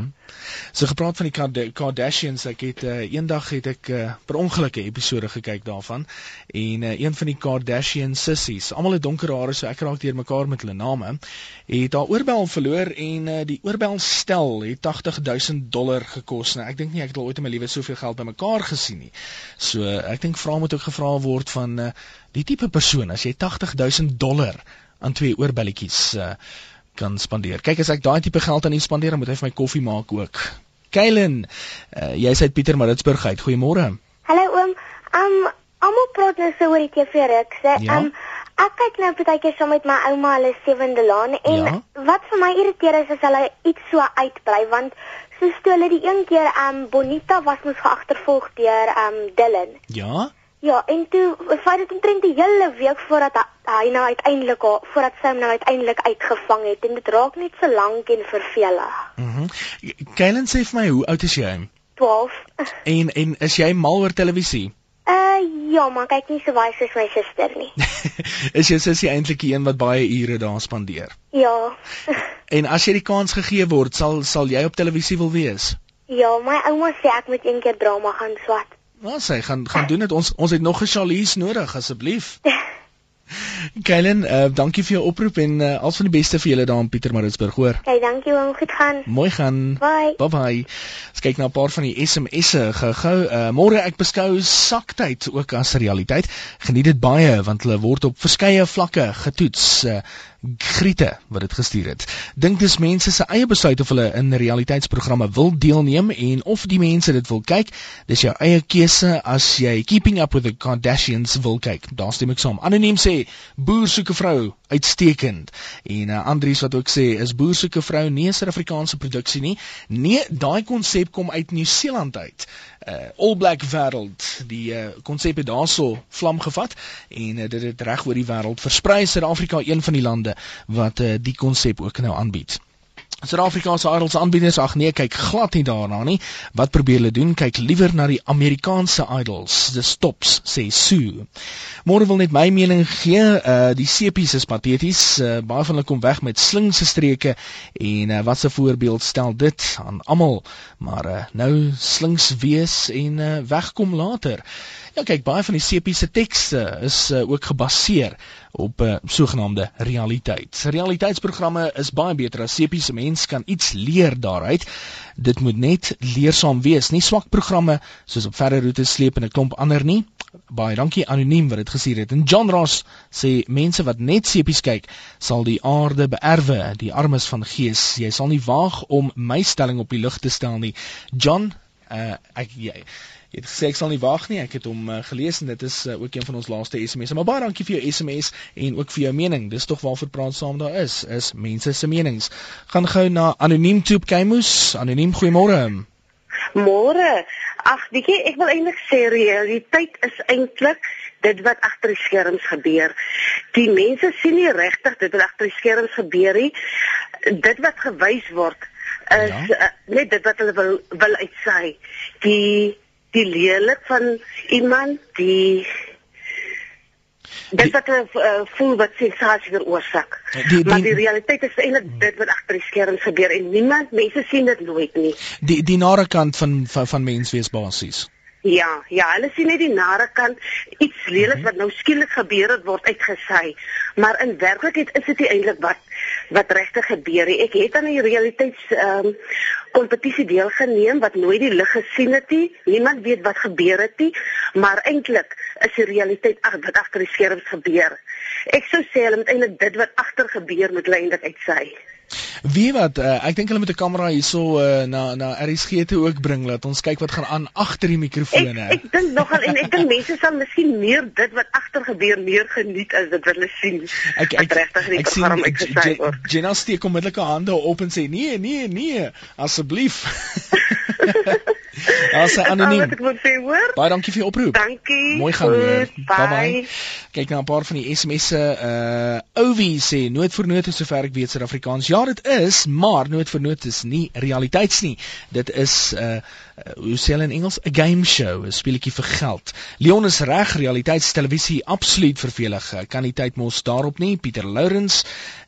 So gepraat van die Kardashians, ek het uh, eendag het ek uh, per ongeluk 'n episode gekyk daarvan en uh, een van die Kardashian sissies, almal het donker hare, so ek raak deur mekaar met hulle name, het haar oorbel verloor en uh, die oorbel stel het 80000 dollar gekos. Nou ek dink nie ek het al ooit in my lewe soveel geld bymekaar gesien nie. So uh, ek dink vra moet ook gevra word van uh, die tipe persoon as jy 80000 dollar aan twee oorbelletjies uh, kan spandeer. Kyk as ek daai tipe geld aan hom spandeer, dan moet hy vir my koffie maak ook. Kylen, uh, jy's uit Pietermaritzburg uit. Goeiemôre. Hallo oom. Um almal praat nou so oor die TV-reekse. Ja? Um ek kyk nou partykeer saam met my ouma hulle sewende laan en ja? wat vir my irriteer is as hulle iets so uitbly want so toe hulle die een keer um Bonita was mos geagtervolg deur um Dylan. Ja? Ja, en toe vat dit omtrent die hele week voordat hy nou uiteindelik voordat sy hom nou uiteindelik uitgevang het en dit raak net so lank en vervelig. Mhm. Mm Kellen sê vir my, hoe oud is jy? 12. En en is jy mal oor televisie? Uh ja, maar kyk nie so baie soos my suster nie. is jou sussie eintlik die een wat baie ure daar spandeer? Ja. en as jy die kans gegee word, sal sal jy op televisie wil wees? Ja, my ouma sê ek moet een keer drama gaan swat. Nou sê gaan gaan doen dit ons ons het nog 'n Charlize nodig asseblief. Kellen, uh, dankie vir jou oproep en uh, alles van die beste vir julle daar in Pietermaritzburg, hoor. Okay, dankie oom, goed gaan. Mooi gaan. Bye. Bye bye. Ons kyk na 'n paar van die SMS'e gou-gou. Uh, Môre ek beskou saktyd ook as realiteit. Geniet dit baie want hulle word op verskeie vlakke getoets. Uh, Griete wat dit gestuur het. Dink dis mense se eie besluit of hulle in realiteitsprogramme wil deelneem en of die mense dit wil kyk. Dis jou eie keuse as jy Keeping Up with the Kardashians wil kyk. Daar stem ek saam. Anoniem sê boer soek 'n vrou uitstekend. En uh, Andries wat ook sê is boer soek 'n vrou nie 'n Suid-Afrikaanse produksie nie. Nee, daai konsep kom uit Nieu-Seeland uit. Uh All Black wêreld, die uh konsep het daarso vlam gevat en uh, dit het reg oor die wêreld versprei. Suid-Afrika een van die lande wat uh, die konsep ook nou aanbied. Suid-Afrikaanse idols aanbieders ag nee kyk glad nie daarna nie. Wat probeer hulle doen? Kyk liewer na die Amerikaanse idols, the stops sê Sue. Môre wil net my mening gee, uh die sepies is pateties. Uh, baie van hulle kom weg met slingse streke en uh, wat 'n voorbeeld stel dit aan almal, maar uh, nou slings wees en uh, wegkom later. Ja kyk, baie van die CP se tekste is uh, ook gebaseer op 'n uh, sogenaamde realiteit. Realiteitsprogramme is baie beter as CP se mens kan iets leer daaruit. Dit moet net leersaam wees, nie swak programme soos op verre roetes sleep en 'n klomp ander nie. Baie dankie anoniem wat dit gestuur het. En John Ross sê mense wat net sepies kyk, sal die aarde beerwe, die armes van gees. Jy sal nie waag om my stelling op die lug te stel nie. John, uh, ek jy Jy het gesê ek sal nie wag nie. Ek het hom uh, gelees en dit is uh, ook een van ons laaste SMS'e. Maar baie dankie vir jou SMS en ook vir jou mening. Dis tog waarvoor praat saam daar is, is mense se menings. Gaan gou na Anoniem Tube Kemus. Anoniem, goeiemôre. Môre. Ag, weet jy, ek wil eintlik sê realiteit is eintlik dit wat agter die skerms gebeur. Die mense sien nie regtig dit wat agter die skerms gebeur nie. Dit wat gewys word is ja. uh, net dit wat hulle wil wil uitsaai. Die die lelik van iemand die Dit wat hulle uh, voel wat sensasie veroorsaak. Maar die realiteit is eintlik dit wat agter die skerms gebeur en niemand mense sien dit nooit nie. Die die nare kant van van, van menswees basies. Ja, ja, hulle sien net die nare kant, iets leliks wat nou skielik gebeur het word uitgesy. Maar in werklikheid is dit eintlik wat wat regtig gebeur het. Ek het aan die realiteits ehm um, kompetisie deelgeneem wat nooit die lig gesien het nie. Niemand weet wat gebeur het nie, maar eintlik is die realiteit ag wat agter die skerms gebeur. Ek sou sê hulle moet eintlik dit wat agter gebeur moet lei eintlik uitsy. Wie wat uh, ek dink hulle met 'n kamera hierso uh, na na RSG te ook bring laat ons kyk wat gaan aan agter die mikrofone. Ek, ek dink nogal en ek dink mense sal miskien meer dit wat agter gebeur meer geniet as dit wat hulle sien. Ek ek regtig nie ek gesê word. Jenna steek onmiddellik haar hande op en sê nee nee nee asseblief. As sy anoniem. Wat ek moet sê, hoor? Baie dankie vir die oproep. Dankie. Mooi gaan weer. Bye bye. Kyk na 'n paar van die SMS'e. Uh Owie sê nood vir nood sover ek weet Suid-Afrikaans. Ja, dit is, maar nood vir nood is nie realiteits nie. Dit is uh uh, hoe sê hulle in Engels 'n game show, 'n speletjie vir geld. Leon is reg, realiteitstelevisie absoluut vervelig. Kan nie tyd mos daarop nie. Pieter Lourens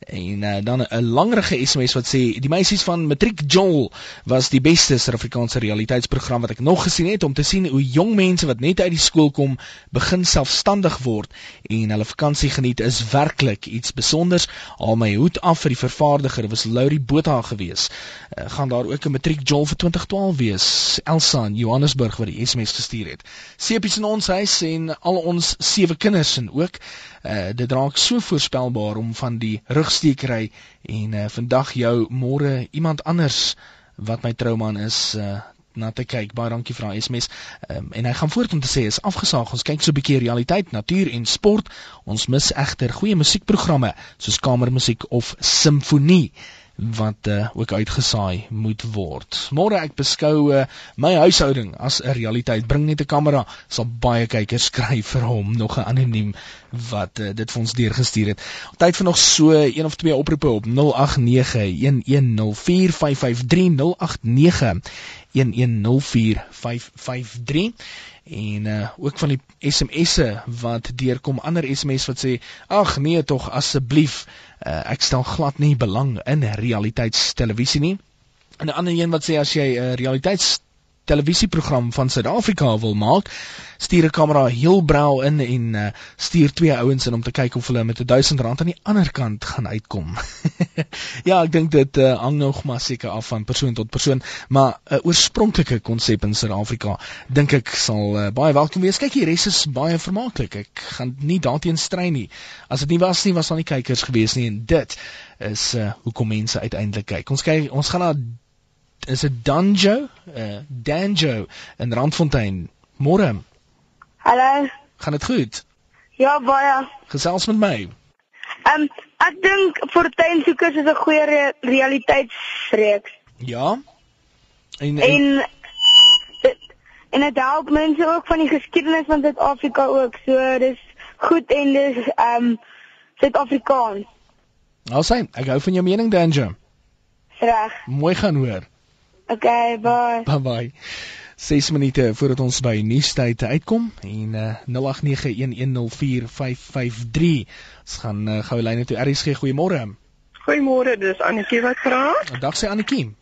en uh, dan 'n langerige SMS wat sê die meisies van Matriek Joel was die beste Suid-Afrikaanse realiteitsprogram wat ek nog gesien het om te sien hoe jong mense wat net uit die skool kom begin selfstandig word en hulle vakansie geniet is werklik iets spesiaals. Al my hoed af vir die vervaardiger was Laurie Botha gewees. Uh, gaan daar ook 'n Matriek Joel vir 2012 wees. Elsa in Johannesburg wat die SMS gestuur het. Sepies in ons huis en al ons sewe kinders en ook uh, dit raak so voorspelbaar om van die rugsteekery en uh, vandag jou môre iemand anders wat my trouman is uh, na te kyk. Baie dankie vir daai SMS. Um, en hy gaan voort om te sê is afgesaag. Ons kyk so 'n bietjie realiteit, natuur en sport. Ons mis egter goeie musiekprogramme soos kamermusiek of simfonie wat uh, ook uitgesaai moet word. Môre ek beskou uh, my huishouding as 'n realiteit. Bring net 'n kamera, sal baie kykers skryf vir hom, nog 'n anoniem wat uh, dit vir ons deurgestuur het. Tyd vir nog so een of twee oproepe op 0891104553 0891104553 en uh, ook van die SMS'e wat deurkom ander SMS wat sê ag nee tog asseblief uh, ek stel glad nie belang in realiteitstelevisie nie en 'n ander een wat sê as jy 'n uh, realiteits televisieprogram van Suid-Afrika wil maak, stuur 'n kamera heel brau in en uh, stuur twee ouens in om te kyk of hulle met 1000 rand aan die ander kant gaan uitkom. ja, ek dink dit uh, hang nog maar seker af van persoon tot persoon, maar 'n uh, oorspronklike konsep in Suid-Afrika dink ek sal uh, baie welkom wees. Kyk, die res is baie vermaaklik. Ek gaan nie daarteen stry nie. As dit nie was nie, was daar nie kykers gewees nie en dit is uh, hoekom mense uiteindelik kyk. Ons kyk ons gaan na is dit Danjo? Uh Danjo in Randfontein. Môre. Hallo. Gaan dit goed? Ja, baie. Gesels met my. Ehm um, ek dink Fortuinsoekers is 'n goeie re realiteitsreeks. Ja. En en en dit help mense ook van die geskiedenis van Suid-Afrika ook. So dis goed en dis ehm um, Suid-Afrikaans. Alsy, ek hou van jou mening Danjo. Reg. Mooi gaan hoor. Okay, bye. Bye bye. 6 minute voordat ons by nuustyd uitkom en uh, 0891104553. Ons gaan uh, gou lyne toe RSG goeiemôre. Goeiemôre, dis Annetjie wat vra. Dag sê Annetjie.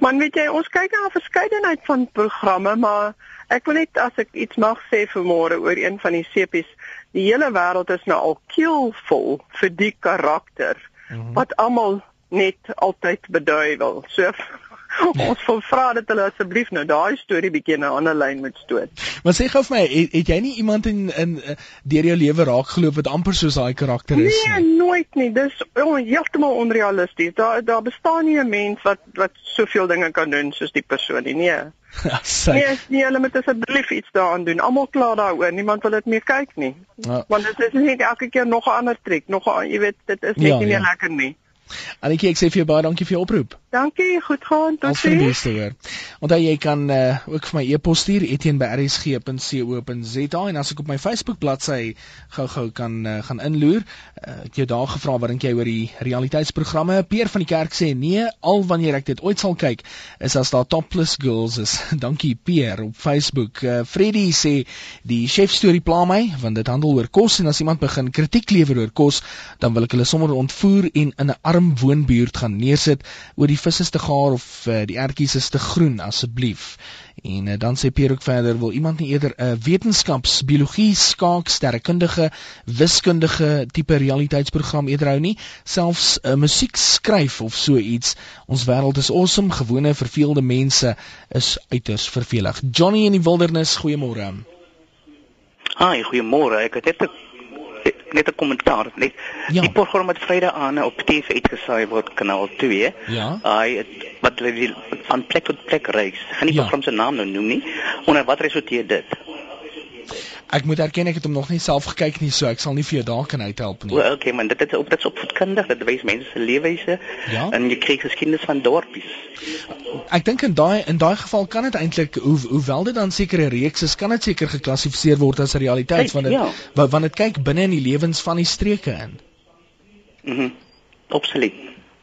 Man, weet jy, ons kyk na 'n verskeidenheid van programme, maar ek wil net as ek iets mag sê vir môre oor een van die sepies, die hele wêreld is nou al keelvol vir die karakter mm -hmm. wat almal net altyd beduiwel. So ons wil vra dat hulle asseblief nou daai storie bietjie na 'n ander lyn moet stoot. Maar sê gou vir my, het, het jy nie iemand in in uh, deur jou lewe raak geloop wat amper soos daai karakter is nee, nie? Nee, nooit nie. Dis oh, heeltemal onrealisties. Daar daar bestaan nie 'n mens wat wat soveel dinge kan doen soos die persoon nie. Nee. nee, nee, hulle moet asseblief iets daaraan doen. Almal kla daaroor. Niemand wil dit meer kyk nie. Ja. Want dit is net elke keer nog 'n ander triek, nog 'n jy weet, dit is net ja, nie meer ja. lekker nie. Annetjie, ek sê vir jou baie dankie vir jou oproep. Dankie, goed gaan. Tot sien. Onthou jy kan uh, ook vir my e-pos stuur etienne@rsg.co.za en as ek op my Facebook bladsy gou-gou kan uh, gaan inloer, uh, ek jou daar gevra wat dink jy oor die realiteitsprogramme? Peer van die kerk sê nee, al wanneer ek dit ooit sal kyk, is as daar topless girls is. dankie Peer op Facebook. Uh, Freddie sê die chef storie pla my want dit handel oor kos en as iemand begin kritiek lewer oor kos, dan wil ek hulle sommer ontvoer en in 'n arm woonbuurt gaan neersit oor die vis is te gaar of uh, die ertjies is te groen asseblief. En uh, dan sê Pierre ook verder wil iemand nie eerder 'n uh, wetenskaps, biologie, skaak, sterrekundige, wiskundige tipe realiteitsprogram eerder hou nie, selfs 'n uh, musiek skryf of so iets. Ons wêreld is awesome, gewone verveelde mense is uiters vervelig. Johnny in die wildernis, goeiemôre. Hi, goeiemôre. Ek het net 'n net 'n kommentaar net. Ja. die program wat Vrydag aan op TV uitgesaai word kanaal 2 ja. hy wat hulle van plek tot plek reis. Gaan nie ja. program se naam nou noem nie. Onder wat resulteer dit Ek moet erken ek het hom nog nie self gekyk nie, so ek sal nie vir jou daar kan uithelp nie. O, okay, man, dit is op dit is opvoedkundig, dit wys mense se leefwyse ja? en jy kry geskiedenis van dorpies. Ek dink in daai in daai geval kan dit eintlik hoe hoewel dit dan sekere reekse is, kan dit seker geklassifiseer word as realiteit want dit ja. want dit kyk binne in die lewens van die streke in. Mhm. Mm Absoluut.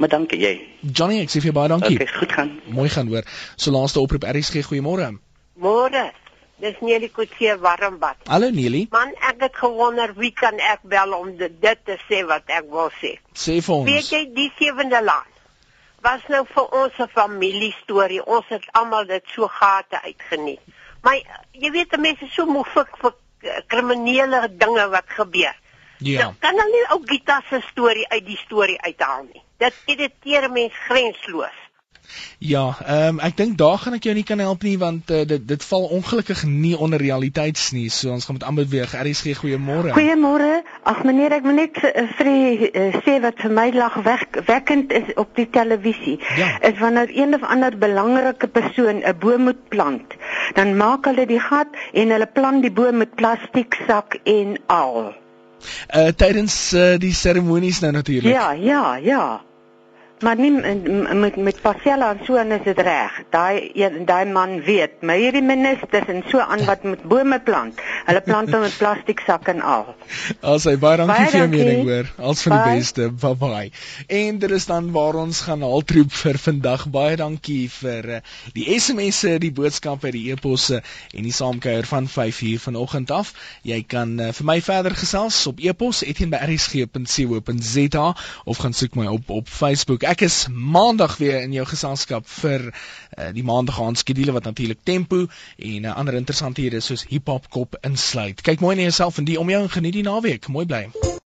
Maar dankie jy. Johnny, ek sê vir jou baie dankie. Okay, goed gaan. Mooi gaan hoor. So laaste oproep RSG, goeiemôre. Môre. Dis Nelie Kutse Warmbad. Hallo Nelie. Man, ek het gewonder wie kan ek bel om dit, dit te sê wat ek wil sê. Sê vir ons. Weet jy die sewende land was nou vir ons 'n familie storie. Ons het almal dit so gate uitgeniet. Maar jy weet mense so moeg vir, vir kriminele dinge wat gebeur. Ja. So, kan hulle nie ou Gita se storie uit die storie uithaal nie. Dit irriteer mense grensloos. Ja, ehm um, ek dink daar gaan ek jou nie kan help nie want uh, dit dit val ongelukkig nie onder realiteits nie. So ons gaan met aanbeweeg. beweeg. RSG goeiemôre. Goeiemôre. Ag meneer, ek wil net uh, vir uh, sê wat vir my lag wekkend is op die televisie. Ja. Is wanneer een of ander belangrike persoon 'n boom moet plant, dan maak hulle die gat en hulle plant die boom met plastiek sak en al. Uh tydens uh, die seremonies nou natuurlik. Ja, ja, ja maar nie met met Pasella en so en is dit reg. Daai daai man weet, my hierdie ministers en so aan wat met bome plant. Hulle plant hom met plastiek sakke en al. As hy baie dankie vir jou mening hoor. Als van die beste. Bye bye. En dit is dan waar ons gaan haltroep vir vandag. Baie dankie vir uh, die SMS'e, die boodskappe, die e-posse en die saamkuier van 5 uur vanoggend af. Jy kan uh, vir my verder gesels op e-pos etienne@rsg.co.za of gaan soek my op op Facebook ek is maandag weer in jou geselskap vir uh, die maandag aand skedule wat natuurlik tempo en uh, ander interessanthede soos hip hop kop insluit. Kyk mooi na jouself en die om jou en geniet die naweek. Mooi bly.